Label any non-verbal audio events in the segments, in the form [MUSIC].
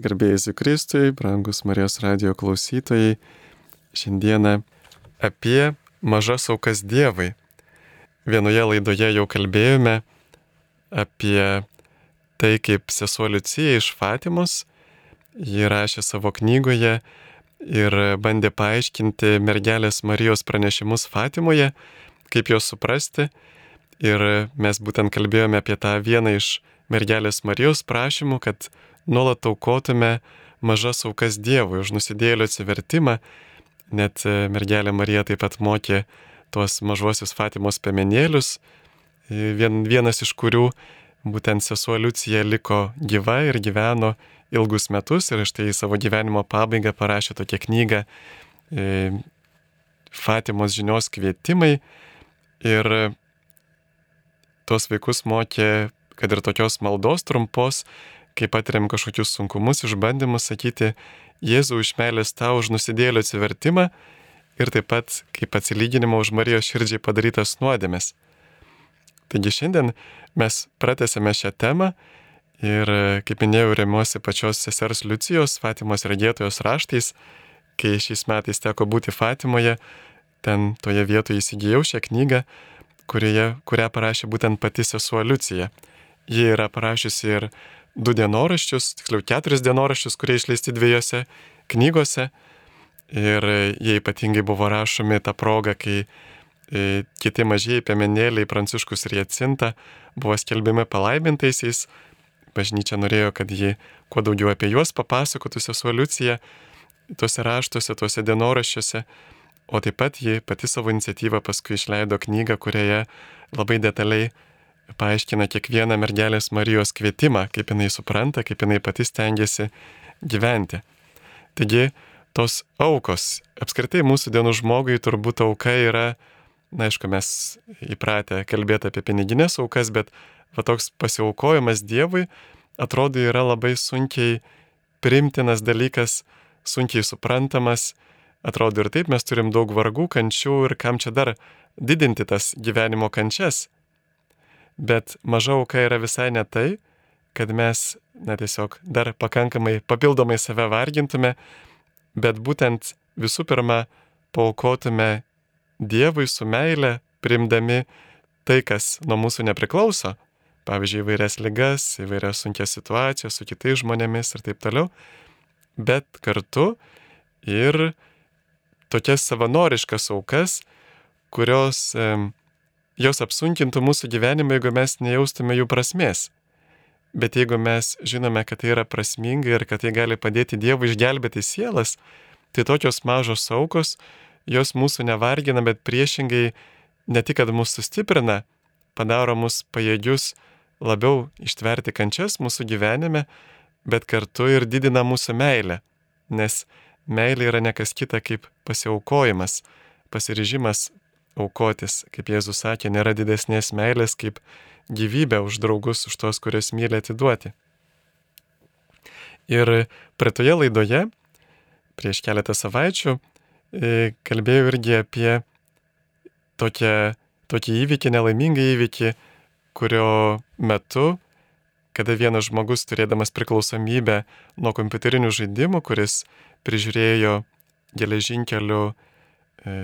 Garbėjai Zikristui, brangus Marijos radio klausytojai, šiandieną apie mažas aukas Dievui. Vienoje laidoje jau kalbėjome apie tai, kaip sesuo Liucija iš Fatimos, ji rašė savo knygoje ir bandė paaiškinti mergelės Marijos pranešimus Fatimoje, kaip juos suprasti. Ir mes būtent kalbėjome apie tą vieną iš mergelės Marijos prašymų, kad nuolat aukotume mažas aukas Dievui už nusidėlio atsivertimą. Net e, mergelė Marija taip pat mokė tuos mažuosius Fatimos pemenėlius, e, vien, vienas iš kurių būtent sesuo Liucija liko gyva ir gyveno ilgus metus ir štai savo gyvenimo pabaigą parašė tokią knygą e, Fatimos žinios kvietimai ir tuos vaikus mokė, kad ir tokios maldos trumpos kai patiriam kažkokius sunkumus, išbandymus, sakyti Jėzau iš meilės tau už nusidėlio atsivertimą ir taip pat kaip atsilyginimą už Marijos širdžiai padarytas nuodėmės. Taigi šiandien mes pratęsėme šią temą ir, kaip minėjau, remiuosi pačios sesers Liucijos Fatimos regėtojos raštais, kai šiais metais teko būti Fatimoje, ten toje vietoje įsigijau šią knygą, kurioje, kurią parašė būtent pati sesuo Liucija. Ji yra parašiusi ir du dienoraščius, tiksliau keturis dienoraščius, kurie išleisti dviejose knygose. Ir jie ypatingai buvo rašomi tą progą, kai e, kiti mažieji piemenėliai Pranciškus ir Jacinta buvo skelbiami palaimintaisiais. Bažnyčia norėjo, kad ji kuo daugiau apie juos papasakotų sesuo Liucija tuose raštuose, tuose dienoraščiuose. O taip pat ji pati savo iniciatyvą paskui išleido knygą, kurioje labai detaliai paaiškina kiekvieną mergelės Marijos kvietimą, kaip jinai supranta, kaip jinai pati stengiasi gyventi. Taigi, tos aukos, apskritai mūsų dienų žmogui turbūt auka yra, na aišku, mes įpratę kalbėti apie piniginės aukas, bet va toks pasiaukojimas Dievui atrodo yra labai sunkiai primtinas dalykas, sunkiai suprantamas, atrodo ir taip mes turim daug vargų, kančių ir kam čia dar didinti tas gyvenimo kančias, Bet maža auka yra visai ne tai, kad mes, na tiesiog, dar pakankamai papildomai save vargintume, bet būtent visų pirma paukotume Dievui su meile, primdami tai, kas nuo mūsų nepriklauso, pavyzdžiui, įvairias ligas, įvairias sunkias situacijas su kitais žmonėmis ir taip toliau, bet kartu ir tokias savanoriškas aukas, kurios jos apsunkintų mūsų gyvenimą, jeigu mes nejaustume jų prasmės. Bet jeigu mes žinome, kad tai yra prasminga ir kad tai gali padėti Dievui išgelbėti sielas, tai tokios mažos aukos, jos mūsų nevargina, bet priešingai ne tik, kad mūsų sustiprina, padaro mus pajėgius labiau ištverti kančias mūsų gyvenime, bet kartu ir didina mūsų meilę, nes meilė yra nekas kita kaip pasiaukojimas, pasiryžimas aukotis, kaip Jėzus sakė, nėra didesnės meilės kaip gyvybę už draugus, už tos, kurios myli atiduoti. Ir praeitoje laidoje, prieš keletą savaičių, e, kalbėjau irgi apie tokią, tokį įvykį, nelaimingą įvykį, kurio metu, kada vienas žmogus turėdamas priklausomybę nuo kompiuterinių žaidimų, kuris prižiūrėjo geležinkelių e,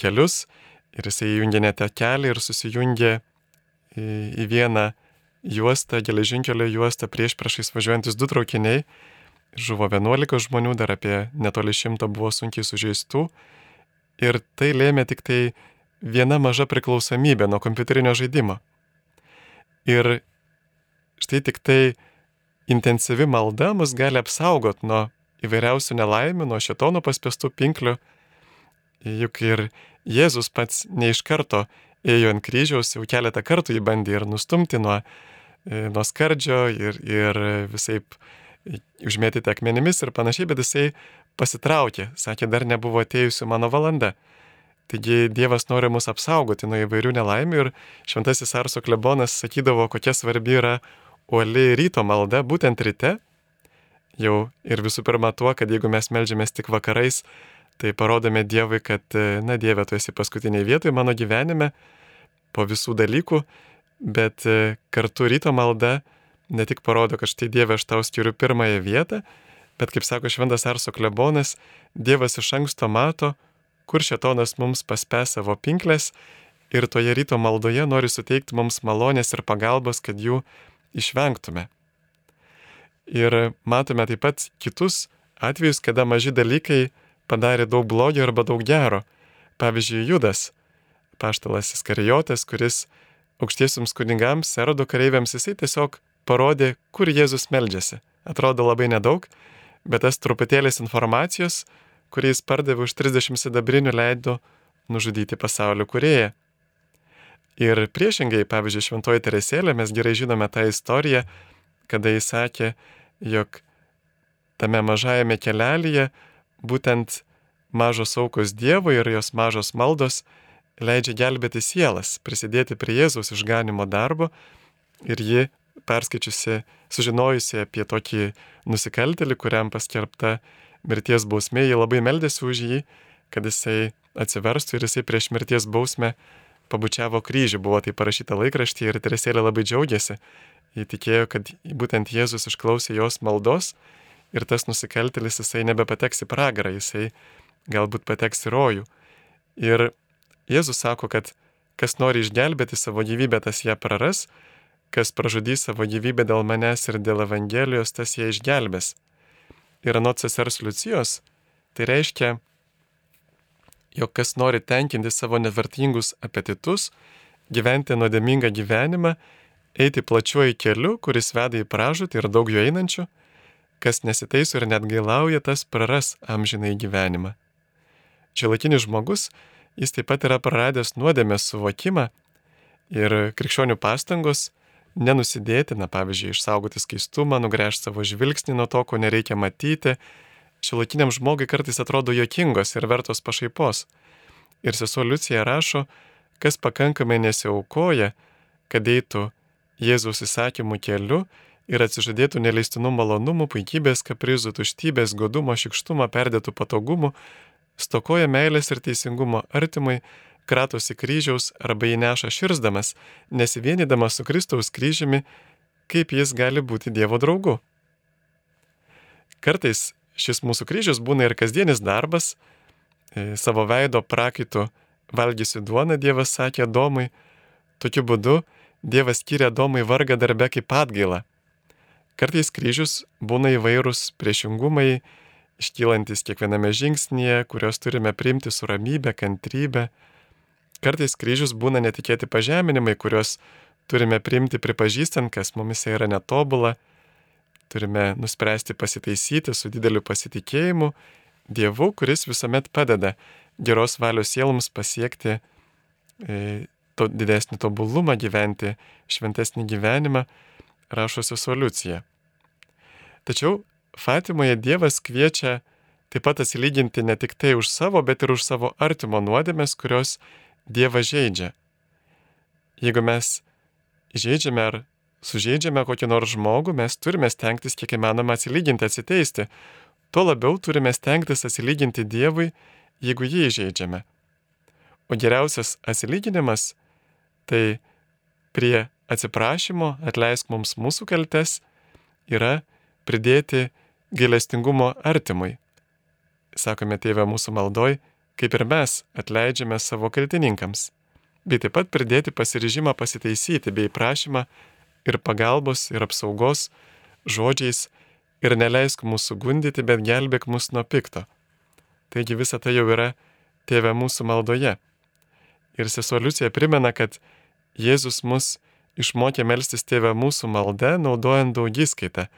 kelius, Ir jisai įjungė net tą kelią ir susijungė į, į vieną juostą, geležinkelio juostą prieš priešais važiuojantis du traukiniai. Žuvo 11 žmonių, dar apie netoli šimto buvo sunkiai sužeistų. Ir tai lėmė tik tai viena maža priklausomybė nuo kompiuterinio žaidimo. Ir štai tik tai intensyvi malda mus gali apsaugot nuo įvairiausių nelaimių, nuo šetono paspėstų pinklių. Juk ir Jėzus pats ne iš karto ėjo ant kryžiaus, jau keletą kartų jį bandė ir nustumti nuo, e, nuo skardžio ir, ir visai užmėtyti akmenimis ir panašiai, bet jisai pasitraukė, sakė, dar nebuvo atėjusi mano valanda. Taigi Dievas nori mus apsaugoti nuo įvairių nelaimių ir šventasis Arso klebonas sakydavo, kokia svarbi yra uoli ryto malda būtent ryte. Jau ir visų pirma tuo, kad jeigu mes melžiamės tik vakarais, tai parodome Dievui, kad, e, na Dieve, tu esi paskutiniai vietoje mano gyvenime po visų dalykų, bet e, kartu ryto malda ne tik parodo, kad štai Dieve aš tau skiriu pirmąją vietą, bet kaip sako Šventas Arso klebonas, Dievas iš anksto mato, kur šetonas mums paspė savo pinklės ir toje ryto maldoje nori suteikti mums malonės ir pagalbos, kad jų išvengtume. Ir matome taip pat kitus atvejus, kada maži dalykai padarė daug blogio arba daug gero. Pavyzdžiui, Judas, paštalas Iskarijotas, kuris aukštiesiams kunigams, erodo kareiviams, jisai tiesiog parodė, kur Jėzus meldžiasi. Atrodo labai nedaug, bet tas truputėlis informacijos, kurį jis pardavė už 30 sidabrinių leido nužudyti pasaulio kurėją. Ir priešingai, pavyzdžiui, Šventoji Teresėlė, mes gerai žinome tą istoriją, kada jis sakė, jog tame mažajame kelelyje būtent mažos aukos Dievui ir jos mažos maldos leidžia gelbėti sielas, prisidėti prie Jėzaus išganimo darbo ir ji perskaičiusi, sužinojusi apie tokį nusikaltelį, kuriam paskelbta mirties bausmė, ji labai meldėsi už jį, kad jisai atsiverstų ir jisai prieš mirties bausmę pabučiavo kryžių, buvo tai parašyta laikraštyje ir Teresėlė labai džiaugiasi. Ji tikėjo, kad būtent Jėzus išklausė jos maldos ir tas nusikaltelis jisai nebepateks į pragarą, jisai galbūt pateks į rojų. Ir Jėzus sako, kad kas nori išgelbėti savo gyvybę, tas ją praras, kas pražudys savo gyvybę dėl manęs ir dėl Evangelijos, tas ją išgelbės. Ir anot sesers Lucijos, tai reiškia, jog kas nori tenkinti savo nevertingus apetitus, gyventi nuodėmingą gyvenimą, eiti plačiuoju keliu, kuris veda į pražūtį ir daug jo einančių, kas nesitaiso ir net gailauja, tas praras amžinai gyvenimą. Čia laikinis žmogus, jis taip pat yra praradęs nuodėmės suvokimą ir krikščionių pastangos nenusidėti, na pavyzdžiui, išsaugoti skaistumą, nugręžti savo žvilgsnį nuo to, ko nereikia matyti, šiuolaikiniam žmogui kartais atrodo jokingos ir vertos pašaipos. Ir sesuo Liucija rašo, kas pakankamai nesiaukoja, kad eitų Jėzaus įsakymų keliu ir atsižadėtų neleistinų malonumų, puikybės, kaprizų, tuštybės, godumo, šikštumo, perdėtų patogumų, stokoja meilės ir teisingumo artimai, kratosi kryžiaus arba jį neša širzdamas, nesivienydamas su Kristaus kryžiumi, kaip jis gali būti Dievo draugu. Kartais šis mūsų kryžius būna ir kasdienis darbas, e, savo veido prakaitų valgysi duoną, Dievas sakė Domui, tokiu būdu Dievas skiria Domui vargą darbę kaip atgailą. Kartais kryžius būna įvairūs priešingumai, iškylantis kiekviename žingsnėje, kuriuos turime priimti su ramybė, kantrybė. Kartais kryžius būna netikėti pažeminimai, kuriuos turime priimti pripažįstant, kas mumise yra netobula. Turime nuspręsti pasitaisyti su dideliu pasitikėjimu Dievu, kuris visuomet padeda geros valios sieloms pasiekti e, to didesnį tobulumą, gyventi šventesnį gyvenimą, rašo sesoliucija. Tačiau Fatimoje Dievas kviečia taip pat atsilyginti ne tik tai už savo, bet ir už savo artimo nuodėmės, kurios Dievą žaidžia. Jeigu mes žaidžiame ar sužeidžiame kokį nors žmogų, mes turime stengtis kiek įmanoma atsilyginti, atsiteisti. Tuo labiau turime stengtis atsilyginti Dievui, jeigu jį žaidžiame. O geriausias atsilyginimas tai prie atsiprašymo atleisk mums mūsų kaltes yra pridėti gailestingumo artimui. Sakome tėvę mūsų maldoj, kaip ir mes atleidžiame savo kaltininkams, bei taip pat pridėti pasiryžimą pasitaisyti bei prašymą ir pagalbos ir apsaugos žodžiais ir neleisk mūsų gundyti, bet gelbėk mus nuo pikto. Taigi visa tai jau yra tėvė mūsų maldoje. Ir sesuo Liucija primena, kad Jėzus mus išmokė melstis tėvę mūsų maldę, naudojant daugiskaitą.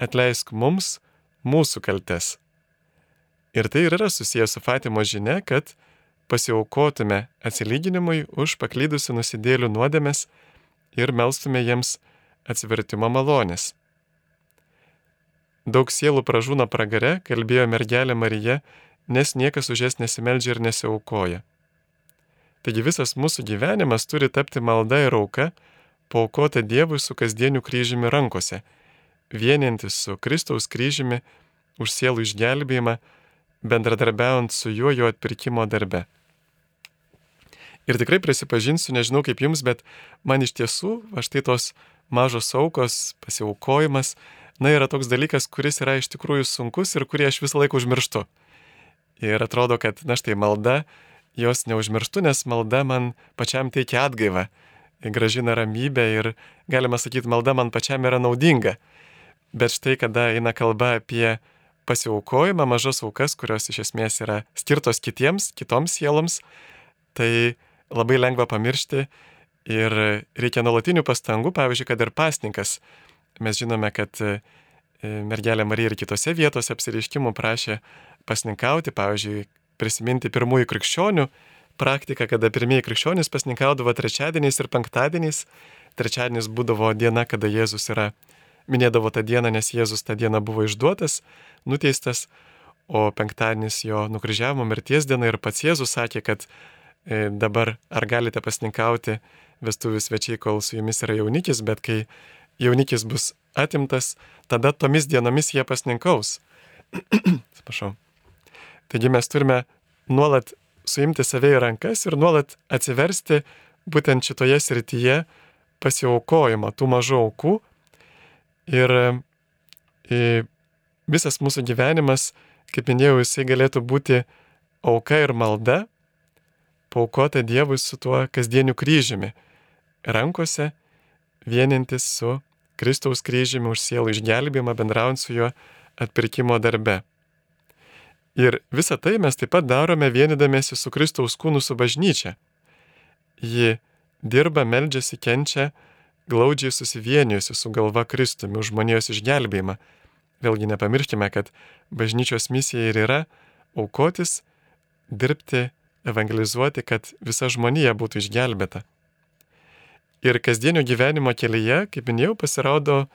Atleisk mums mūsų kaltes. Ir tai ir yra susijęs su Fatimo žinia, kad pasiaukotume atsilyginimui už paklydusių nusidėlių nuodėmės ir melstume jiems atsivertimo malonės. Daug sielų pražūna pragare, kalbėjo mergelė Marija, nes niekas už jas nesimeldžia ir nesiaukoja. Taigi visas mūsų gyvenimas turi tapti malda ir auka, paukota Dievui su kasdieniu kryžiumi rankose, vienintis su Kristaus kryžiumi už sielų išgelbėjimą, bendradarbiaujant su juo jo atpirkimo darbe. Ir tikrai prisipažinsiu, nežinau kaip jums, bet man iš tiesų, aš tai tos mažos aukos, pasiaukojimas, na, yra toks dalykas, kuris yra iš tikrųjų sunkus ir kurį aš visą laiką užmirštu. Ir atrodo, kad, na štai, malda, jos neužmirštu, nes malda man pačiam teikia atgaivą, gražina ramybę ir, galima sakyti, malda man pačiam yra naudinga. Bet štai, kada eina kalba apie pasiaukojimą, mažas aukas, kurios iš esmės yra skirtos kitiems, kitoms sieloms, tai labai lengva pamiršti ir reikia nuolatinių pastangų, pavyzdžiui, kad ir pasninkas. Mes žinome, kad e, mergelė Marija ir kitose vietose apsireiškimų prašė pasninkauti, pavyzdžiui, prisiminti pirmųjų krikščionių praktiką, kada pirmieji krikščionys pasninkaudavo trečiadieniais ir penktadieniais. Trečiadienis būdavo diena, kada Jėzus yra, minėdavo tą dieną, nes Jėzus tą dieną buvo išduotas, nuteistas, o penktadienis jo nukryžiavimo mirties diena ir pats Jėzus sakė, kad e, dabar ar galite pasninkauti vestuvių svečiai, kol su jumis yra jaunikis, bet kai jaunikis bus atimtas, tada tomis dienomis jie pasninkaus. [CLEARS THROAT] Atsiprašau. Taigi mes turime nuolat suimti save į rankas ir nuolat atsiversti būtent šitoje srityje pasiaukojimą tų mažų aukų. Ir e, visas mūsų gyvenimas, kaip minėjau, jisai galėtų būti auka ir malda, paukota Dievui su tuo kasdieniu kryžiumi, rankose vienintis su Kristaus kryžiumi už sielų išgelbėjimą, bendraujant su juo atpirkimo darbe. Ir visą tai mes taip pat darome vienydamėsi su Kristaus kūnu su bažnyčia. Ji dirba, meldžiasi, kenčia, glaudžiai susivienijusi su galva Kristumi už žmonijos išgelbėjimą. Vėlgi nepamirškime, kad bažnyčios misija ir yra aukotis, dirbti, evangelizuoti, kad visa žmonija būtų išgelbėta. Ir kasdienio gyvenimo kelyje, kaip minėjau, pasirodo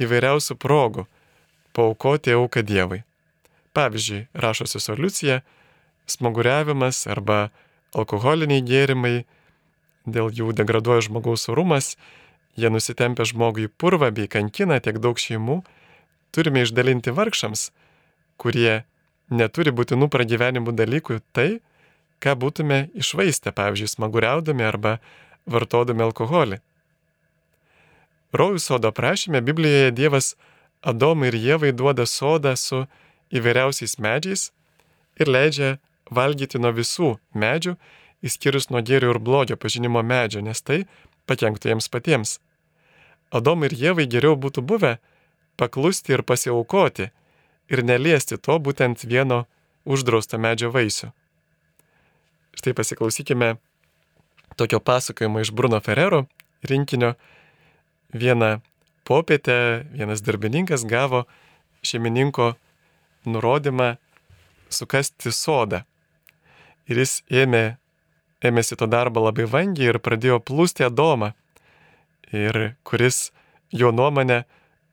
įvairiausių progų paukoti auką Dievui. Pavyzdžiui, rašosi solucija, smaguriavimas arba alkoholiniai gėrimai, dėl jų degraduoja žmogaus orumas, jie nusitempia žmogui purvą bei kankina tiek daug šeimų, turime išdalinti vargšams, kurie neturi būtinų pragyvenimų dalykų tai, ką būtume išvaistę, pavyzdžiui, smaguriaudami arba vartodami alkoholį. Rojų sodo prašyme Biblijoje Dievas Adomui ir Jėvai duoda sodą su įvairiausiais medžiais ir leidžia valgyti nuo visų medžių, įskyrus nuo gėrio ir blogio pažinimo medžio, nes tai pakenktų jiems patiems. Adomui ir Jėvai geriau būtų buvę paklusti ir pasiaukoti ir neliesti to būtent vieno uždrausto medžio vaisių. Štai pasiklausykime tokio pasakojimo iš Bruno Ferrero rinkinio. Vieną popietę vienas darbininkas gavo šeimininko nurodymą sukasti sodą. Ir jis ėmė, ėmėsi to darbo labai vangiai ir pradėjo plūsti Adomą, ir kuris jo nuomonė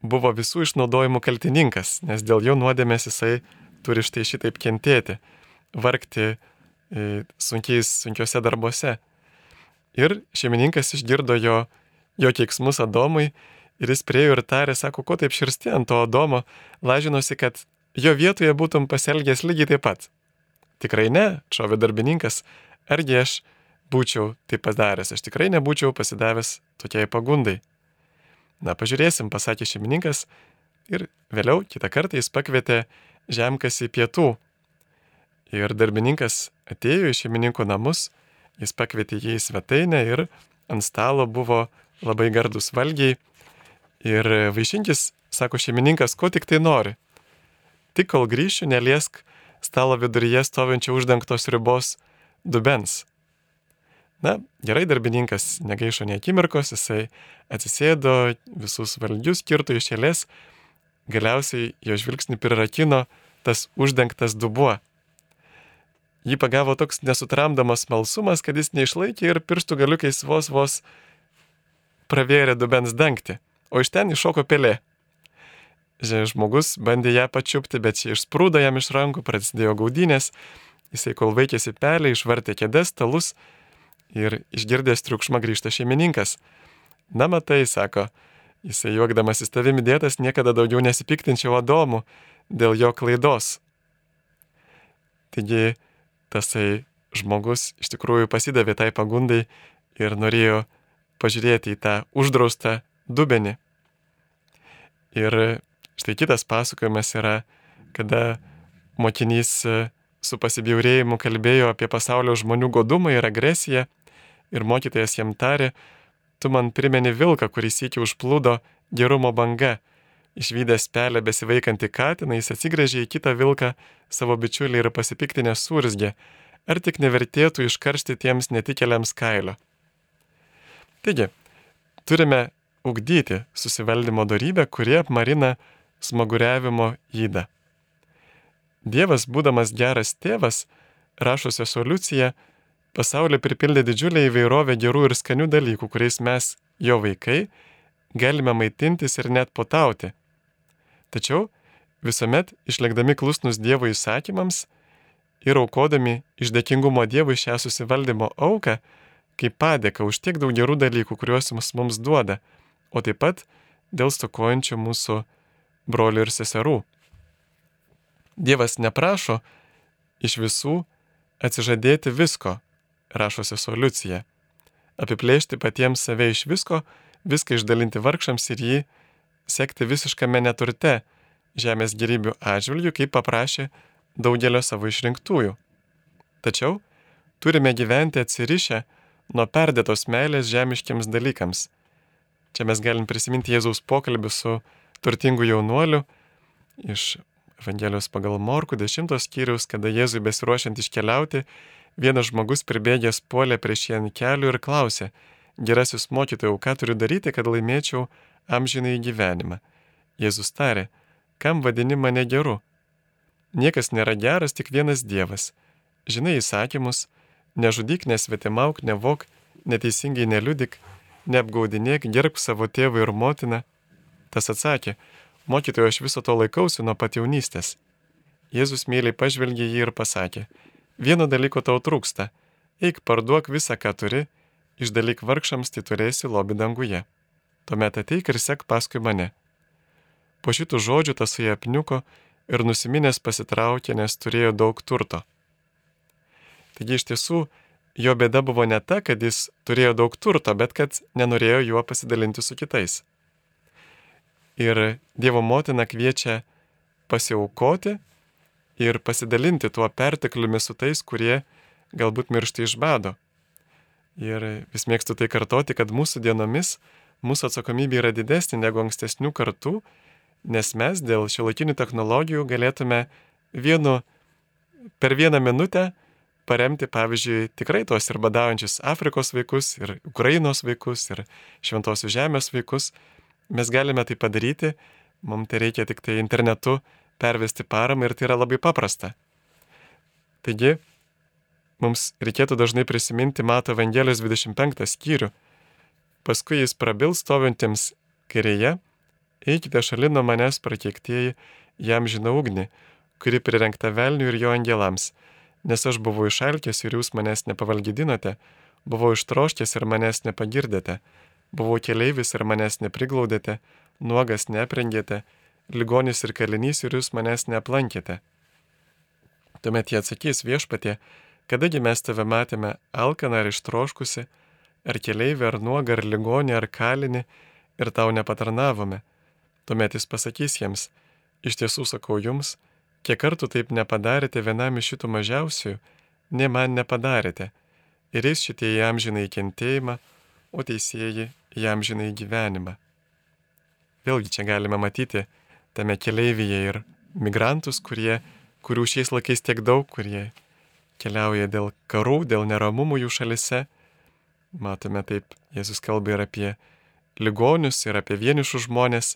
buvo visų išnaudojimų kaltininkas, nes dėl jo nuodėmės jisai turi štai šitaip kentėti, vargti e, sunkiais, sunkiuose darbuose. Ir šeimininkas išgirdo jo, jo keiksmus Adomui ir jis priejo ir tarė, sako, ko taip širsti ant to Adomo, lažinosi, kad jo vietoje būtum pasielgęs lygiai taip pat. Tikrai ne, šovė darbininkas, argi aš būčiau tai padaręs, aš tikrai nebūčiau pasidavęs tokiai pagundai. Na, pažiūrėsim, pasakė šeimininkas ir vėliau kitą kartą jis pakvietė žemkasį pietų. Ir darbininkas atėjo į šeimininko namus, jis pakvietė jį į svetainę ir ant stalo buvo labai gardus valgiai. Ir vaišinkis, sako šeimininkas, ko tik tai nori. Tik kol grįšiu, neliesk stalo viduryje stovinčio uždengtos ribos dubens. Na, gerai darbininkas negaišo nei akimirkos, jisai atsisėdo, visus valdžius kirto iš eilės, galiausiai jo žvilgsnį prirakino tas uždengtas dubuo. Jį pagavo toks nesutramdamas malsumas, kad jis neišlaikė ir pirštų galiukais vos vos pravėrė dubens dangtį, o iš ten iššoko pelė žmogus bandė ją pačiupti, bet šie išsprūdo jam iš rankų, prasidėjo gaudynės, jisai kol vaikėsi pelė, išvartė kėdės, stalus ir išgirdęs triukšmą grįžta šeimininkas. Na matai, sako, jisai juokdamas į tavimi dėtas niekada daugiau nesipiktinčiau Adomu dėl jo klaidos. Taigi tasai žmogus iš tikrųjų pasidavė tai pagundai ir norėjo pažiūrėti į tą uždraustą dubenį. Ir štai kitas pasakojimas yra, kada mokinys su pasibjaurėjimu kalbėjo apie pasaulio žmonių godumą ir agresiją ir mokytojas jam tarė, tu man primeni vilką, kuris iki užplūdo gerumo banga. Išvykęs pelę besivaikantį katiną, jis atsigrėžė į kitą vilką savo bičiulį ir pasipiktinę surzgė, ar tik nevertėtų iškaršti tiems netikėliams kailio. Taigi, turime ugdyti susivaldymo darybę, kurie apmarina smaguriavimo įdą. Dievas, būdamas geras tėvas, rašo sesoliuciją, pasaulį pripildė didžiulę įvairovę gerų ir skanių dalykų, kuriais mes, jo vaikai, galime maitintis ir net potauti. Tačiau visuomet išlikdami klusnus Dievo įsakymams ir aukodami iš dėkingumo Dievui šią susivaldymo auką, kaip padėka už tiek daug gerų dalykų, kuriuos mums, mums duoda, o taip pat dėl stokojančių mūsų brolių ir seserų. Dievas neprašo iš visų atsižadėti visko, rašo sesoliucija, apiplėšti patiems save iš visko, viską išdalinti vargšams ir jį sekti visiškame neturte žemės gerybių atžvilgių, kaip paprašė daugelio savo išrinktųjų. Tačiau turime gyventi atsirišę nuo perdėtos meilės žemiškiams dalykams. Čia mes galim prisiminti Jėzaus pokalbį su turtingu jaunuoliu iš Evangelijos pagal Morku 10 skyrius, kada Jėzui besiruošiant iškeliauti, vienas žmogus pribėgęs puolė prieš jį ant kelių ir klausė, gerasis mokytojau, ką turiu daryti, kad laimėčiau amžinai gyvenimą. Jėzus tarė, kam vadini mane geru? Niekas nėra geras, tik vienas Dievas. Žinai įsakymus, nežudyk, nesvetimauk, nevok, neteisingai neliudik, neapgaudinėk, gerbk savo tėvą ir motiną. Tas atsakė, mokytojo aš viso to laikausi nuo pat jaunystės. Jėzus myliai pažvelgė jį ir pasakė, vieno dalyko tau trūksta, eik parduok visą, ką turi, išdalyk vargšams, tai turėsi lobį danguje. Tuomet ateik ir sek paskui mane. Po šitų žodžių tas jie apniuko ir nusiminęs pasitraukė, nes turėjo daug turto. Taigi iš tiesų jo bėda buvo ne ta, kad jis turėjo daug turto, bet kad nenorėjo juo pasidalinti su kitais. Ir Dievo motina kviečia pasiaukoti ir pasidalinti tuo pertekliumi su tais, kurie galbūt miršta iš bado. Ir vis mėgstu tai kartoti, kad mūsų dienomis mūsų atsakomybė yra didesnė negu ankstesnių kartų, nes mes dėl šiuolaikinių technologijų galėtume vienu, per vieną minutę paremti, pavyzdžiui, tikrai tuos ir badaujančius Afrikos vaikus, ir Ukrainos vaikus, ir Šventosios Žemės vaikus. Mes galime tai padaryti, mums tai reikia tik tai internetu pervesti paramą ir tai yra labai paprasta. Taigi, mums reikėtų dažnai prisiminti Mato Evangelijos 25 skyrių. Paskui jis prabils stovintiems kairėje, eikite šalino manęs prakeiktieji, jam žinau ugnį, kuri prirengta velniui ir jo angelams nes aš buvau išalkęs ir jūs manęs nepavalgydinote, buvau ištroškęs ir manęs nepagirdėte, buvau keleivis ir manęs nepriglaudėte, nuogas neprengėte, ligonis ir kalinys ir jūs manęs neaplankėte. Tuomet jie atsakys viešpatie, kadagi mes tave matėme alkaną ar ištroškusi, ar keleivį, ar nuogą, ar ligonį, ar kalinį, ir tau nepatarnavome. Tuomet jis pasakys jiems, iš tiesų sakau jums, Kiek kartų taip nepadarėte vienam iš šitų mažiausių, ne man nepadarėte. Ir jis šitie į amžinai kentėjimą, o teisėjai į amžinai gyvenimą. Vėlgi čia galime matyti tame keleivyje ir migrantus, kurie, kurių šiais laikais tiek daug, kurie keliauja dėl karų, dėl neramumų jų šalise. Matome taip, Jėzus kalba ir apie ligonius, ir apie vienišus žmonės,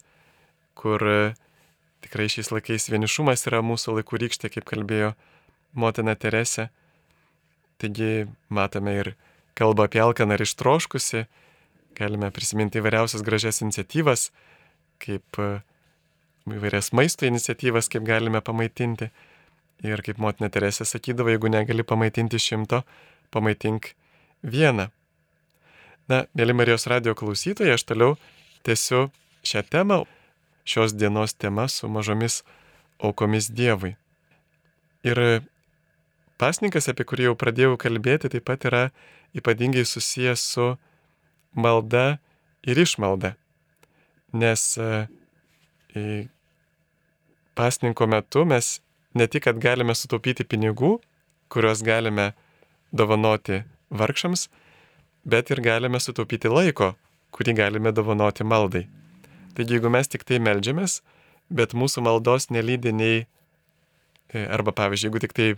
kur Tikrai šiais laikais vienišumas yra mūsų laikų rykštė, kaip kalbėjo motina Teresė. Taigi matome ir kalbą apie alkaną ir ištroškusi, galime prisiminti įvairiausias gražias iniciatyvas, kaip e, įvairias maisto iniciatyvas, kaip galime pamaitinti. Ir kaip motina Teresė sakydavo, jeigu negali pamaitinti šimto, pamaitink vieną. Na, mėly Marijos radio klausytojai, aš toliau tęsiu šią temą šios dienos tema su mažomis aukomis Dievui. Ir pasninkas, apie kurį jau pradėjau kalbėti, taip pat yra ypatingai susijęs su malda ir išmalda. nes e, pasninko metu mes ne tik, kad galime sutaupyti pinigų, kuriuos galime dovanoti vargšams, bet ir galime sutaupyti laiko, kurį galime dovanoti maldai. Taigi jeigu mes tik tai melžiamės, bet mūsų maldos nelydė nei, e, arba pavyzdžiui, jeigu tik tai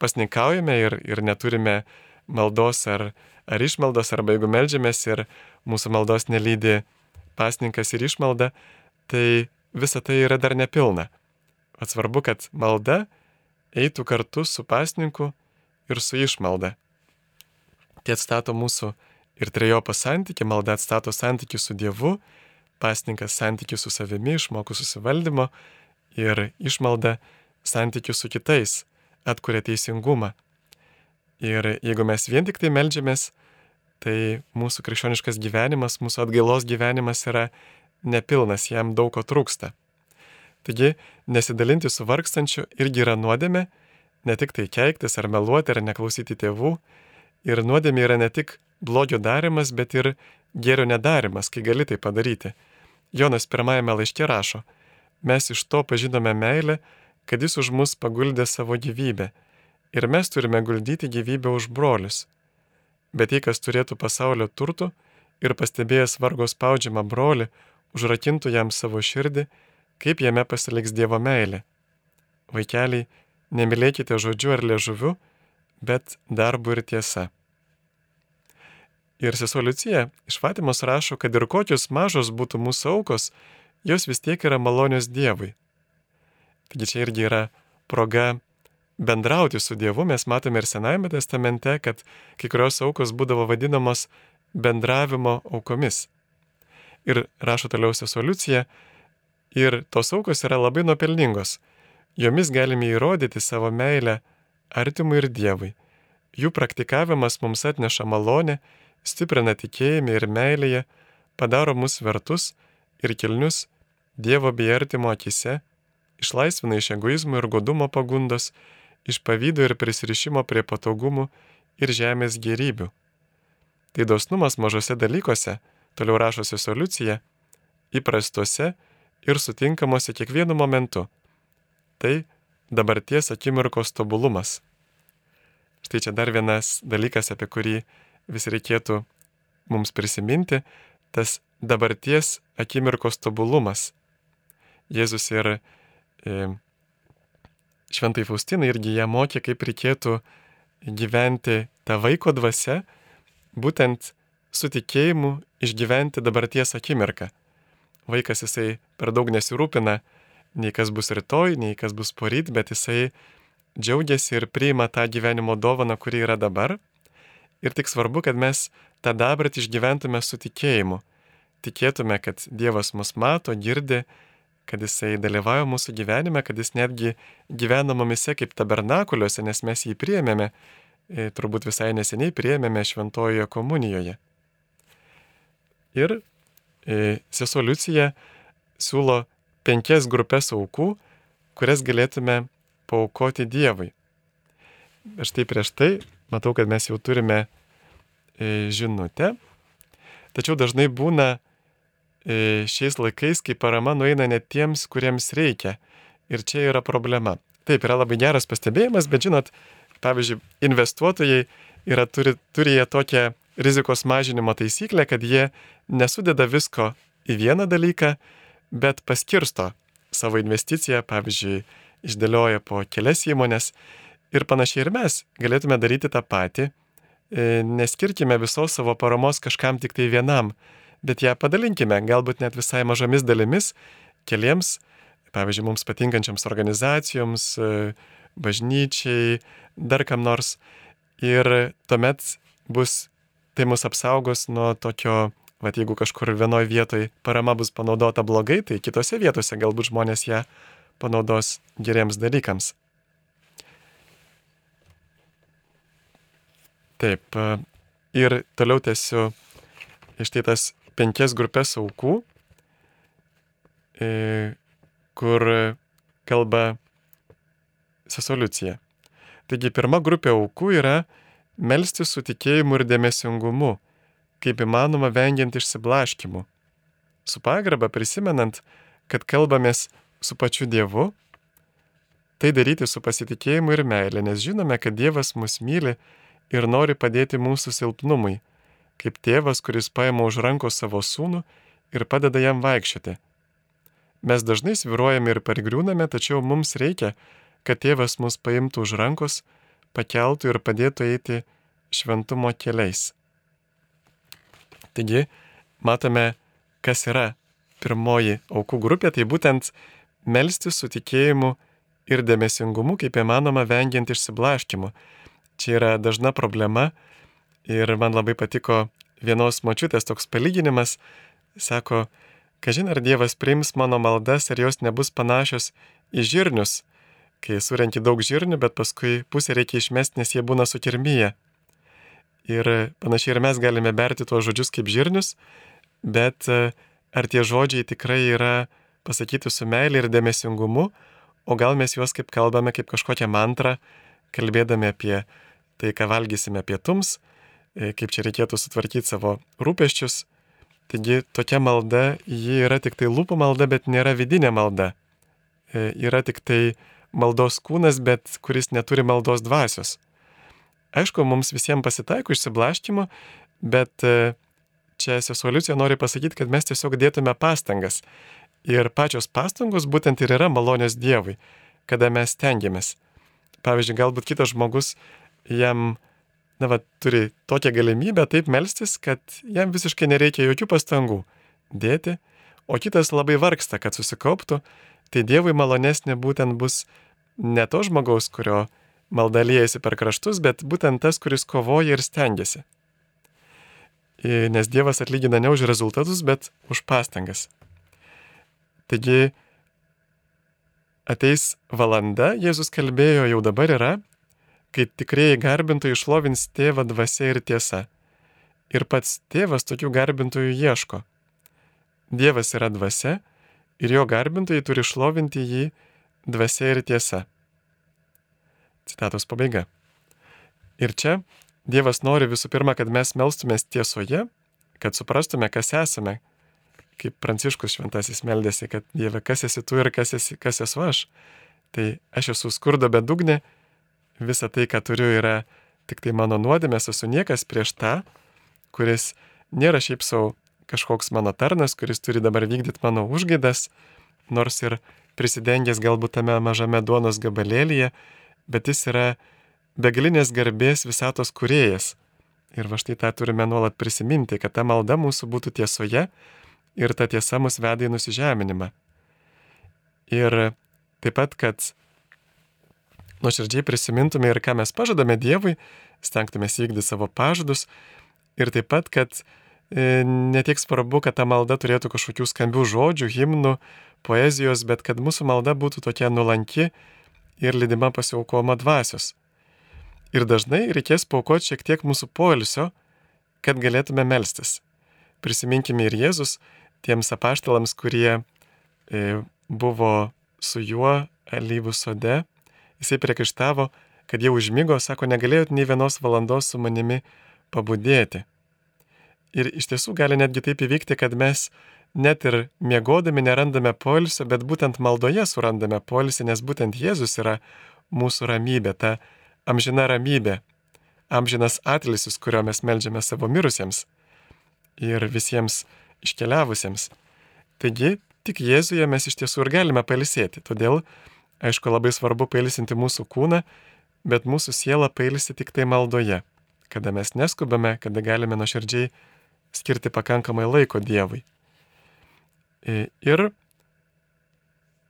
pasninkaujame ir, ir neturime maldos ar, ar išmaldos, arba jeigu melžiamės ir mūsų maldos nelydė pasninkas ir išmalda, tai visa tai yra dar nepilna. Atsvarbu, kad malda eitų kartu su pasninku ir su išmalda. Tai atstato mūsų ir trejopą santyki, malda atstato santyki su Dievu, pasninkas santyki su savimi, išmokų susivaldymo ir išmalda santykių su kitais, atkuria teisingumą. Ir jeigu mes vien tik tai melžiamės, tai mūsų krikščioniškas gyvenimas, mūsų atgailos gyvenimas yra nepilnas, jam daug ko trūksta. Taigi, nesidalinti su vargstančiu irgi yra nuodėme, ne tik tai keiktis ar meluoti ar neklausyti tėvų. Ir nuodėmė yra ne tik blogio darimas, bet ir gėrio nedarimas, kai gali tai padaryti. Jonas pirmajame laiške rašo, mes iš to pažinome meilę, kad jis už mus paguldė savo gyvybę. Ir mes turime guldyti gyvybę už brolius. Bet jei kas turėtų pasaulio turtų ir pastebėjęs vargo spaudžiamą brolį, užrakintų jam savo širdį, kaip jame pasiliks Dievo meilė. Vaikeliai, nemylėkite žodžiu ar liežuviu, bet darbu ir tiesa. Ir sesuo Liucija iš Fatimos rašo, kad ir kokios mažos būtų mūsų aukos, jos vis tiek yra malonios Dievui. Taigi čia irgi yra proga bendrauti su Dievu. Mes matome ir Senajame testamente, kad kai kurios aukos būdavo vadinamos bendravimo aukomis. Ir rašo toliau sesuo Liucija, ir tos aukos yra labai nuopelningos. Jomis galime įrodyti savo meilę artimui ir Dievui. Jų praktikavimas mums atneša malonę, stiprina tikėjimą ir meilėje, padaro mus vertus ir kilnius Dievo bei artimo akise, išlaisvina iš egoizmo ir godumo pagundos, iš pavydo ir prisirišimo prie patogumų ir žemės gerybių. Tai dosnumas mažose dalykuose, toliau rašosi solucija, įprastuose ir sutinkamuose kiekvienu momentu. Tai dabarties akimirkos tobulumas. Štai čia dar vienas dalykas, apie kurį vis reikėtų mums prisiminti, tas dabarties akimirkos tobulumas. Jėzus ir šventai Faustina irgi ją mokė, kaip reikėtų gyventi tą vaiko dvasę, būtent su tikėjimu išgyventi dabarties akimirką vaikas jisai per daug nesirūpina, nei kas bus rytoj, nei kas bus poryt, bet jisai džiaugiasi ir priima tą gyvenimo dovaną, kuri yra dabar. Ir tik svarbu, kad mes tą dabartį išgyventume su tikėjimu. Tikėtume, kad Dievas mus mato, girdi, kad Jisai dalyvauja mūsų gyvenime, kad Jis netgi gyvena mumise kaip tabernakuliuose, nes mes jį priėmėme, e, turbūt visai neseniai priėmėme šventojoje komunijoje. Ir E, sesuo Liucija siūlo penkias grupės aukų, kurias galėtume paukoti Dievui. Štai prieš tai matau, kad mes jau turime e, žinutę, tačiau dažnai būna šiais laikais, kai parama nueina ne tiems, kuriems reikia. Ir čia yra problema. Taip, yra labai geras pastebėjimas, bet žinot, pavyzdžiui, investuotojai yra, turi, turi jie tokią rizikos mažinimo taisyklę, kad jie nesudeda visko į vieną dalyką, bet paskirsto savo investiciją, pavyzdžiui, išdėlioja po kelias įmonės ir panašiai ir mes galėtume daryti tą patį, e, neskirkime visos savo paramos kažkam tik tai vienam, bet ją padalinkime, galbūt net visai mažomis dalimis, keliems, pavyzdžiui, mums patinkančiams organizacijoms, e, bažnyčiai, dar kam nors. Ir tuomet bus tai mus apsaugos nuo tokio, va jeigu kažkur vienoje vietoje parama bus panaudota blogai, tai kitose vietose galbūt žmonės ją panaudos geriems dalykams. Taip, ir toliau tęsiu iš tai tas penkias grupės aukų, e, kur kalba sesoliucija. Taigi pirma grupė aukų yra Melsti su tikėjimu ir dėmesingumu, kaip įmanoma vengiant išsiblaškimų. su pagarba prisimenant, kad kalbamės su pačiu Dievu, tai daryti su pasitikėjimu ir meilė, nes žinome, kad Dievas mus myli ir nori padėti mūsų silpnumui, kaip tėvas, kuris paima už rankos savo sūnų ir padeda jam vaikščioti. Mes dažnai sviruojame ir pargriūname, tačiau mums reikia, kad tėvas mus paimtų už rankos, pakeltų ir padėtų eiti šventumo keliais. Taigi, matome, kas yra pirmoji aukų grupė, tai būtent melstis su tikėjimu ir dėmesingumu, kaip įmanoma, vengiant išsiblaškimų. Čia yra dažna problema ir man labai patiko vienos močiutės toks palyginimas. Sako, kažin ar Dievas priims mano maldas, ar jos nebus panašios į žirnius, kai surenki daug žirnių, bet paskui pusę reikia išmesti, nes jie būna sukirmyje. Ir panašiai ir mes galime berti tuos žodžius kaip žirnius, bet ar tie žodžiai tikrai yra pasakyti su meilė ir dėmesingumu, o gal mes juos kaip kalbame kaip kažkokią mantrą, kalbėdami apie tai, ką valgysime pietums, e, kaip čia reikėtų sutvarkyti savo rūpeščius. Taigi tokia malda, ji yra tik tai lūpų malda, bet nėra vidinė malda. E, yra tik tai maldos kūnas, bet kuris neturi maldos dvasios. Aišku, mums visiems pasitaiko išsiblaškimo, bet e, čia sesuoliucija nori pasakyti, kad mes tiesiog dėtume pastangas. Ir pačios pastangos būtent ir yra malonės Dievui, kada mes tengiamės. Pavyzdžiui, galbūt kitas žmogus jam, na, va, turi tokią galimybę taip melstis, kad jam visiškai nereikia jokių pastangų dėti, o kitas labai vargsta, kad susikauptų, tai Dievui malonesnė būtent bus ne to žmogaus, kurio malda liejasi per kraštus, bet būtent tas, kuris kovoja ir stengiasi. Nes Dievas atlygina ne už rezultatus, bet už pastangas. Taigi ateis valanda, Jėzus kalbėjo, jau dabar yra, kai tikrieji garbintojai išlovins tėvą dvasia ir tiesa. Ir pats tėvas tokių garbintojų ieško. Dievas yra dvasia ir jo garbintojai turi šlovinti jį dvasia ir tiesa. Citatos pabaiga. Ir čia Dievas nori visų pirma, kad mes melstumės tiesoje, kad suprastume, kas esame, kaip Pranciškus šventasis meldėsi, kad Dieve, kas esi tu ir kas, esi, kas esu aš. Tai aš esu skurdo bedugnė, visa tai, ką turiu, yra tik tai mano nuodėmės, esu niekas prieš tą, kuris nėra šiaip savo kažkoks mano tarnas, kuris turi dabar vykdyti mano užgaidas, nors ir prisidengęs galbūt tame mažame duonos gabalėlyje, bet jis yra begalinės garbės visatos kuriejas. Ir va štai tą turime nuolat prisiminti, kad ta malda mūsų būtų tiesoje ir ta tiesa mus veda į nusižeminimą. Ir taip pat, kad nuoširdžiai prisimintume ir ką mes pažadame Dievui, stengtumės vykdyti savo pažadus ir taip pat, kad e, ne tiek svarbu, kad ta malda turėtų kažkokių skambių žodžių, himnų, poezijos, bet kad mūsų malda būtų tokia nuolanki ir lydima pasiaukoma dvasios. Ir dažnai reikės paukoti šiek tiek mūsų poilsio, kad galėtume melstis. Prisiminkime ir Jėzus, tiems apaštalams, kurie e, buvo su juo alyvų sode, jisai priekaištavo, kad jau užmygo, sako, negalėjot nei vienos valandos su manimi pabudėti. Ir iš tiesų gali netgi taip įvykti, kad mes net ir miegodami nerandame poilsio, bet būtent maldoje surandame poilsį, nes būtent Jėzus yra mūsų ramybė, ta amžina ramybė, amžinas atlisis, kurio mes melžiame savo mirusiems ir visiems iškeliavusiems. Taigi, tik Jėzuje mes iš tiesų ir galime pailsėti. Todėl, aišku, labai svarbu pailsinti mūsų kūną, bet mūsų siela pailsi tik tai maldoje, kada mes neskubame, kada galime nuoširdžiai skirti pakankamai laiko Dievui. Ir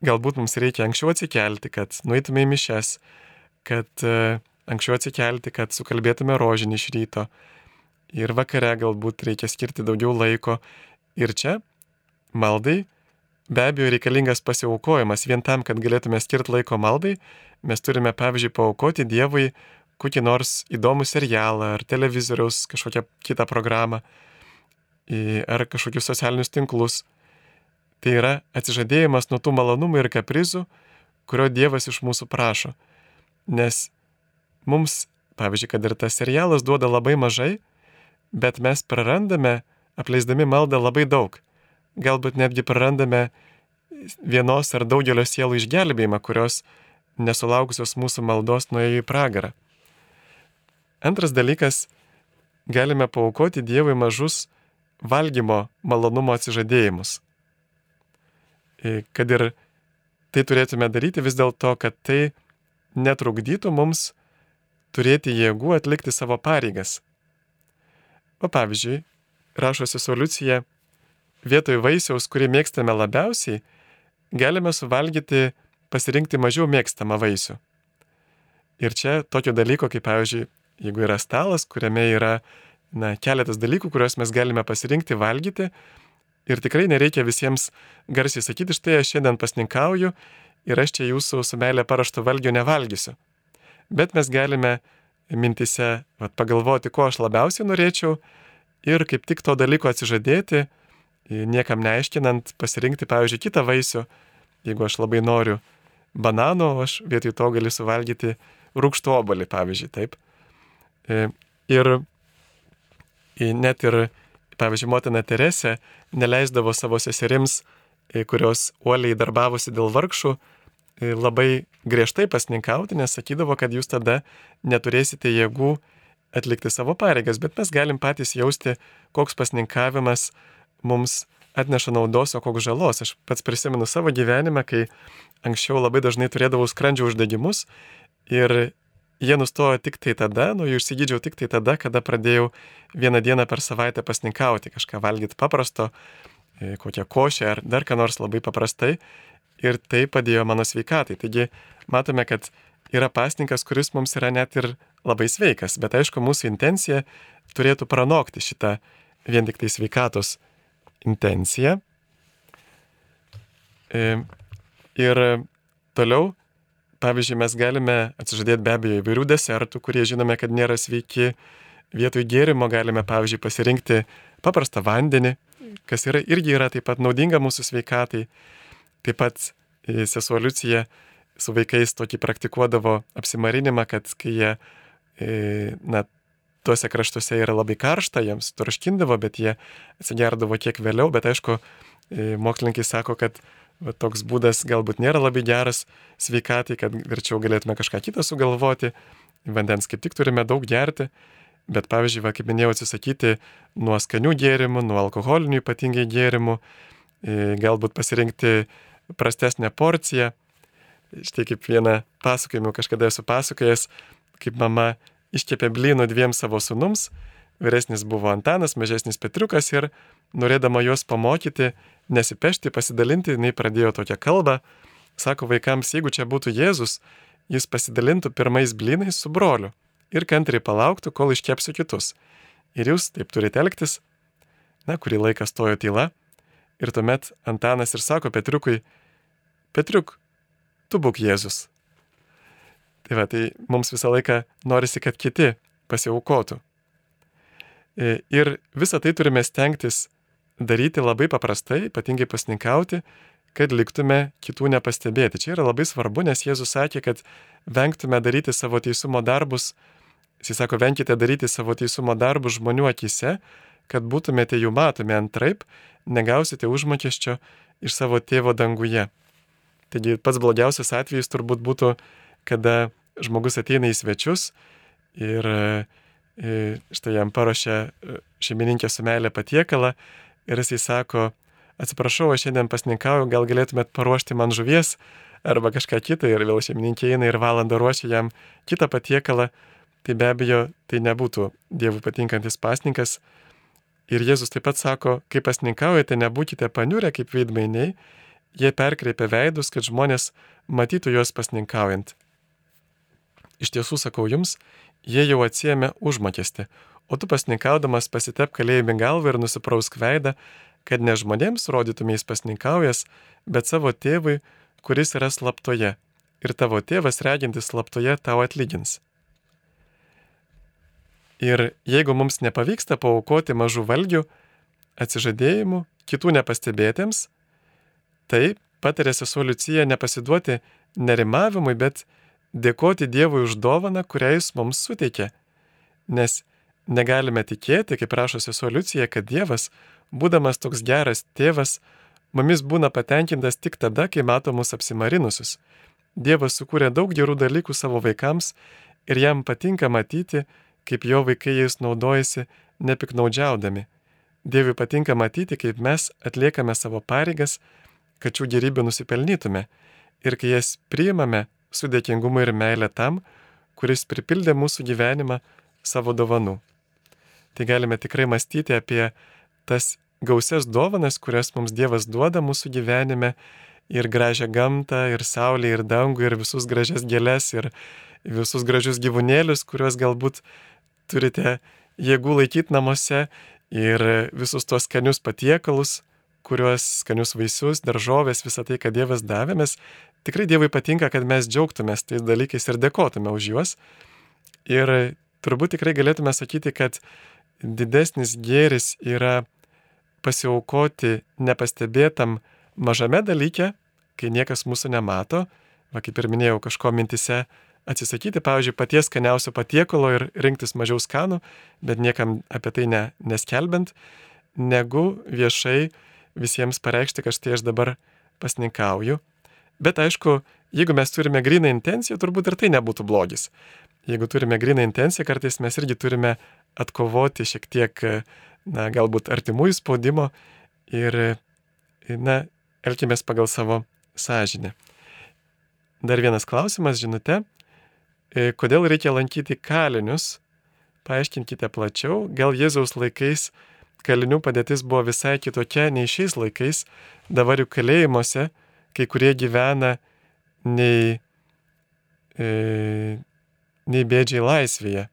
galbūt mums reikia anksčiau atsikelti, kad nueitume į mišes, kad e, anksčiau atsikelti, kad sukalbėtume rožinį iš ryto. Ir vakare galbūt reikia skirti daugiau laiko Ir čia maldai be abejo reikalingas pasiaukojimas. Vien tam, kad galėtume skirti laiko maldai, mes turime, pavyzdžiui, paukoti Dievui kokį nors įdomų serialą ar televizoriaus kažkokią kitą programą ar kažkokius socialinius tinklus. Tai yra atsižadėjimas nuo tų malonumų ir kaprizų, kurio Dievas iš mūsų prašo. Nes mums, pavyzdžiui, kad ir tas serialas duoda labai mažai, bet mes prarandame apleisdami maldą labai daug. Galbūt netgi prarandame vienos ar daugelio sielų išgelbėjimą, kurios nesulaukusios mūsų maldos nuėjo į pragarą. Antras dalykas, galime paukoti Dievui mažus valgymo malonumo atsižadėjimus. E, kad ir tai turėtume daryti vis dėlto, kad tai netrukdytų mums turėti jėgų atlikti savo pareigas. O pavyzdžiui, rašosi solucija, vietoj vaisiaus, kurį mėgstame labiausiai, galime suvalgyti, pasirinkti mažiau mėgstamą vaisių. Ir čia tokio dalyko, kaip pavyzdžiui, jeigu yra stalas, kuriame yra na, keletas dalykų, kuriuos mes galime pasirinkti valgyti, ir tikrai nereikia visiems garsiai sakyti, štai aš šiandien pasninkauju ir aš čia jūsų su meilė parašto valgio nevalgysiu. Bet mes galime mintise vat, pagalvoti, ko aš labiausiai norėčiau ir kaip tik to dalyko atsižadėti niekam neaiškinant, pasirinkti, pavyzdžiui, kitą vaisių, jeigu aš labai noriu banano, aš vietoj to galiu suvalgyti rūkštų obolį, pavyzdžiui, taip. E, ir net ir, pavyzdžiui, motina Teresė neleisdavo savo seserims, e, kurios uoliai darbavosi dėl vargšų, e, labai griežtai pasninkauti, nes sakydavo, kad jūs tada neturėsite jėgų atlikti savo pareigas, bet mes galim patys jausti, koks pasninkavimas mums atneša naudos, o koks žalos. Aš pats prisimenu savo gyvenimą, kai anksčiau labai dažnai turėdavau skrandžio uždegimus ir jie nustojo tik tai tada, nu jų išsigydžiau tik tai tada, kada pradėjau vieną dieną per savaitę pasninkauti, kažką valgyti paprasto, e, kokią košę ar dar ką nors labai paprastai ir tai padėjo mano sveikatai. Taigi matome, kad yra pasninkas, kuris mums yra net ir labai sveikas, bet aišku, mūsų intencija turėtų pranokti šitą vien tik tai sveikatos intenciją. E, ir toliau, pavyzdžiui, mes galime atsižadėti be abejo įvairių desertų, kurie žinome, kad nėra sveiki. Vietoj gėrimo galime, pavyzdžiui, pasirinkti paprastą vandenį, kas yra, irgi yra taip pat naudinga mūsų sveikatai. Taip pat e, sesuo Liucija su vaikais tokį praktikuodavo apsimarinimą, kad kai jie, e, na, tuose kraštuose yra labai karšta, jiems turškindavo, bet jie atsigerdavo kiek vėliau, bet aišku, e, mokslininkai sako, kad va, toks būdas galbūt nėra labai geras sveikatai, kad verčiau galėtume kažką kitą sugalvoti, vandens kaip tik turime daug gerti, bet pavyzdžiui, va, kaip minėjau, atsisakyti nuo skanių gėrimų, nuo alkoholinių ypatingai gėrimų, e, galbūt pasirinkti prastesnę porciją. Štai kaip vieną pasakojimą kažkada esu pasakojęs, kaip mama iškepė blynų dviem savo sunums, vyresnis buvo Antanas, mažesnis Petriukas ir norėdama juos pamokyti, nesipešti, pasidalinti, jinai pradėjo tokią kalbą, sako vaikams, jeigu čia būtų Jėzus, jis pasidalintų pirmais blynais su broliu ir kantriai palauktų, kol iškepsiu kitus. Ir jūs taip turite elgtis. Na, kurį laiką stojo tyla. Ir tuomet Antanas ir sako Petriukui, Petriuk, tu būk Jėzus. Tai va, tai mums visą laiką norisi, kad kiti pasiaukotų. E, ir visą tai turime stengtis daryti labai paprastai, ypatingai pasninkauti, kad liktume kitų nepastebėti. Čia yra labai svarbu, nes Jėzus sakė, kad vengtume daryti savo teisumo darbus, jis sako, venkite daryti savo teisumo darbus žmonių akise, kad būtumėte jų matomi antraip, negausite užmokesčio iš savo tėvo danguje. Taigi pats blogiausias atvejis turbūt būtų, kada žmogus ateina į svečius ir e, štai jam paruošia e, šeimininkė su meilė patiekalą ir jisai sako, atsiprašau, aš šiandien pasninkauju, gal galėtumėt paruošti man žuvies arba kažką kitą ir vėl šeimininkė eina ir valandą ruošia jam kitą patiekalą, tai be abejo tai nebūtų Dievui patinkantis pasninkas. Ir Jėzus taip pat sako, kai pasninkaujate, nebūkite paniurę kaip veidmainiai, jie perkreipia veidus, kad žmonės matytų juos pasninkaujant. Iš tiesų sakau jums, jie jau atsiemė užmokestį, o tu pasninkaudamas pasitep kalėjimi galvą ir nusiprausk veidą, kad ne žmonėms rodytumės pasninkaujas, bet savo tėvui, kuris yra slaptoje, ir tavo tėvas regintis slaptoje tau atlygins. Ir jeigu mums nepavyksta paukoti mažų valgių, atsižadėjimų, kitų nepastebėtėms, tai patarė sesuo Liucija nepasiduoti nerimavimui, bet dėkoti Dievui už dovaną, kurią Jis mums suteikė. Nes negalime tikėti, kaip rašo sesuo Liucija, kad Dievas, būdamas toks geras tėvas, mumis būna patenkintas tik tada, kai mato mus apsimarinusius. Dievas sukūrė daug gerų dalykų savo vaikams ir jam patinka matyti, kaip jo vaikai jais naudojasi nepiknaudžiaudami. Dievui patinka matyti, kaip mes atliekame savo pareigas, kad šių gerybių nusipelnytume ir kai jas priimame su dėkingumu ir meilė tam, kuris pripildė mūsų gyvenimą savo dovanų. Tai galime tikrai mąstyti apie tas gausias dovanas, kurias mums Dievas duoda mūsų gyvenime ir gražią gamtą, ir saulę, ir dangų, ir visus gražias gėlės, ir visus gražius gyvūnėlius, kuriuos galbūt turite jėgų laikyti namuose, ir visus tuos skanius patiekalus, kuriuos skanius vaisius, daržovės, visą tai, ką Dievas davė, mes tikrai Dievui patinka, kad mes džiaugtumės tais dalykais ir dėkotume už juos. Ir turbūt tikrai galėtume sakyti, kad didesnis gėris yra pasiaukoti nepastebėtam mažame dalyke, kai niekas mūsų nemato, va kaip ir minėjau, kažko mintise atsisakyti, pavyzdžiui, paties skaniausio patiekalo ir rinktis mažiau skanų, bet niekam apie tai ne, neskelbent, negu viešai visiems pareikšti, kad štai aš dabar pasninkauju. Bet aišku, jeigu mes turime gryną intenciją, turbūt ir tai nebūtų blogis. Jeigu turime gryną intenciją, kartais mes irgi turime atkovoti šiek tiek, na, galbūt artimųjų spaudimo ir, na, elkimės pagal savo sąžinę. Dar vienas klausimas, žinute, kodėl reikia lankyti kalinius? Paaiškinkite plačiau, gal Jėzaus laikais kalinių padėtis buvo visai kitokia nei šiais laikais, dabar jų kalėjimuose kai kurie gyvena nei, e, nei bėdžiai laisvėje.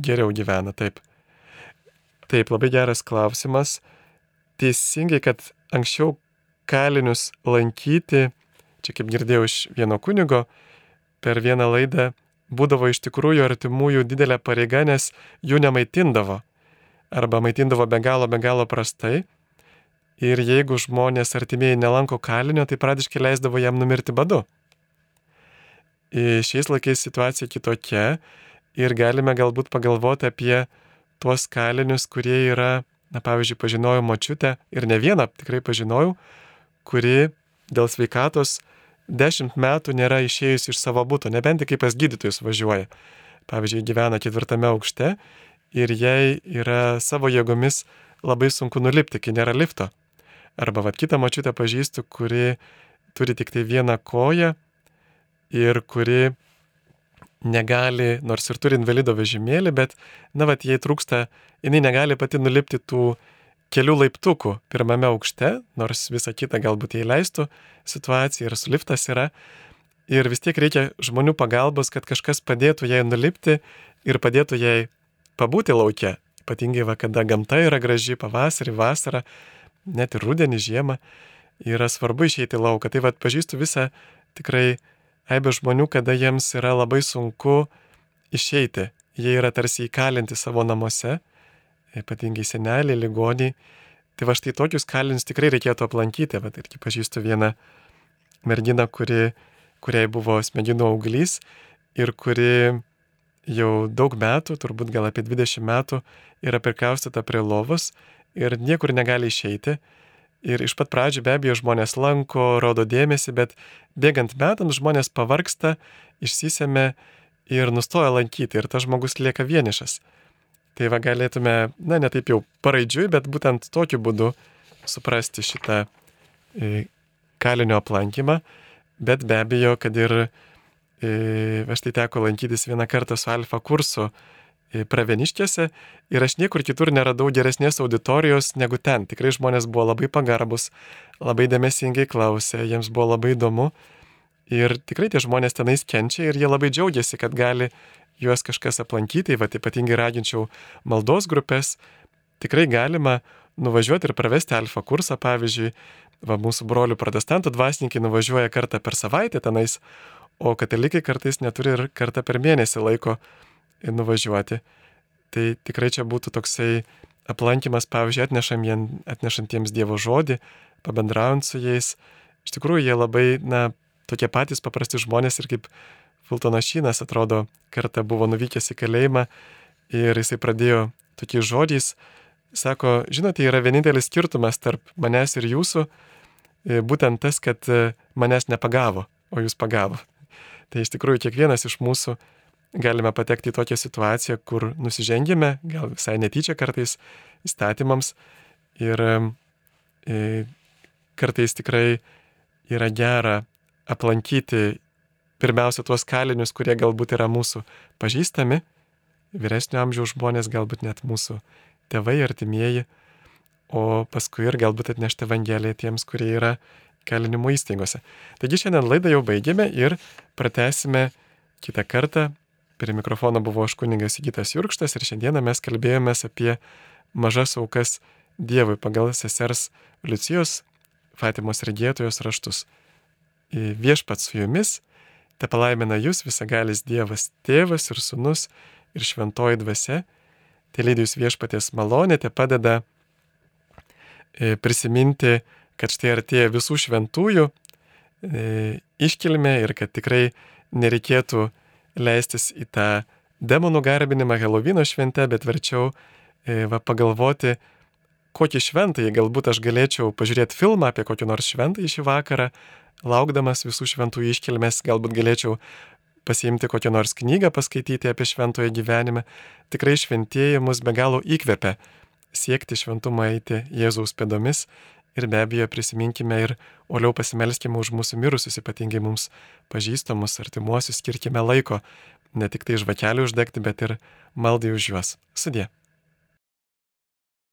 Geriau gyvena, taip. Taip, labai geras klausimas. Teisingai, kad anksčiau kalinius lankyti, čia kaip girdėjau iš vieno kunigo, per vieną laidą būdavo iš tikrųjų artimųjų didelė pareiga, nes jų nemaitindavo. Arba maitindavo be galo, be galo prastai. Ir jeigu žmonės artimieji nelanko kalinio, tai pradiškai leisdavo jam numirti badu. Ir šiais laikais situacija kitokia ir galime galbūt pagalvoti apie tuos kalinius, kurie yra, na pavyzdžiui, pažinojau močiutę ir ne vieną tikrai pažinojau, kuri dėl sveikatos dešimt metų nėra išėjusi iš savo būto, nebent tik kaip pas gydytojus važiuoja. Pavyzdžiui, gyvena ketvirtame aukšte ir jai yra savo jėgomis labai sunku nulipti, kai nėra lifto. Arba vad kitą mačiutę pažįstu, kuri turi tik tai vieną koją ir kuri negali, nors ir turi invalido vežimėlį, bet, na, vad, jai trūksta, jinai negali pati nulipti tų kelių laiptukų pirmame aukšte, nors visa kita galbūt jai leistų situacija ir su liftas yra. Ir vis tiek reikia žmonių pagalbos, kad kažkas padėtų jai nulipti ir padėtų jai pabūti laukia. Ypatingai va, kada gamta yra graži, pavasarį, vasarą, net ir rudenį, žiemą, yra svarbu išeiti į lauką. Tai vad pažįstu visą tikrai aibę žmonių, kada jiems yra labai sunku išeiti. Jie yra tarsi įkalinti savo namuose ypatingai seneliai, ligoniai. Tai va štai tokius kalinius tikrai reikėtų aplankyti. Bet irgi pažįstu vieną merginą, kuri, kuriai buvo smegenų auglys ir kuri jau daug metų, turbūt gal apie 20 metų, yra prikaustyta prie lovos ir niekur negali išeiti. Ir iš pat pradžių be abejo žmonės lanko, rodo dėmesį, bet bėgant metams žmonės pavarksta, išsisėmė ir nustoja lankyti ir tas žmogus lieka vienišas. Tai va galėtume, na, ne taip jau paraidžiui, bet būtent tokiu būdu suprasti šitą e, kalinio aplankymą, bet be abejo, kad ir e, aš tai teko lankytis vieną kartą su alfa kursu praveniškėse ir aš niekur kitur neradau geresnės auditorijos negu ten. Tikrai žmonės buvo labai pagarbus, labai dėmesingai klausė, jiems buvo labai įdomu. Ir tikrai tie žmonės tenais kenčia ir jie labai džiaugiasi, kad gali juos kažkas aplankyti, va ypatingai raginčiau maldos grupės, tikrai galima nuvažiuoti ir pravesti alfa kursą, pavyzdžiui, va mūsų brolių protestantų dvasininkai nuvažiuoja kartą per savaitę tenais, o katalikai kartais neturi ir kartą per mėnesį laiko nuvažiuoti. Tai tikrai čia būtų toksai aplankimas, pavyzdžiui, atnešam jien, atnešantiems Dievo žodį, pabendraujant su jais. Iš tikrųjų, jie labai, na, tokie patys paprasti žmonės ir kaip Fultonas Šynas, atrodo, kartą buvo nuvykęs į kalėjimą ir jisai pradėjo tokiais žodžiais, sako, žinote, yra vienintelis skirtumas tarp manęs ir jūsų, e, būtent tas, kad e, manęs nepagavo, o jūs pagavo. Tai iš tikrųjų kiekvienas iš mūsų galime patekti į tokią situaciją, kur nusižengėme, gal visai netyčia kartais įstatymams ir e, kartais tikrai yra gera aplankyti pirmiausia tuos kalinius, kurie galbūt yra mūsų pažįstami, vyresnio amžiaus žmonės, galbūt net mūsų tėvai, artimieji, o paskui ir galbūt atnešti Evangeliją tiems, kurie yra kalinimo įstaigose. Taigi šiandien laidą jau baigėme ir pratesime kitą kartą. Prie mikrofono buvo aš kuningas Įgytas Jurkštas ir šiandieną mes kalbėjomės apie mažas aukas Dievui pagal sesers Liucijos Fatimos regėtojos raštus. Viešpats su jumis, te palaimina jūs visagalis Dievas, tėvas ir sunus ir šventoji dvasia Te lydijus viešpatės malonė te padeda e, prisiminti, kad štai artėja visų šventųjų e, iškilmė ir kad tikrai nereikėtų leistis į tą demonų garbinimą Helovino šventę, bet verčiau e, va, pagalvoti, kokį šventąjį galbūt aš galėčiau pažiūrėti filmą apie kokį nors šventąjį šį vakarą, laukdamas visų šventųjų iškilmės, galbūt galėčiau pasiimti kokią nors knygą, paskaityti apie šventojo gyvenimą. Tikrai šventieji mus be galo įkvepia siekti šventumą eiti Jėzaus pėdomis ir be abejo prisiminkime ir oliau pasimelskime už mūsų mirusius, ypatingai mums pažįstamus, artimuosius, skirkime laiko ne tik tai žvakelių uždegti, bet ir maldai už juos. Sudė.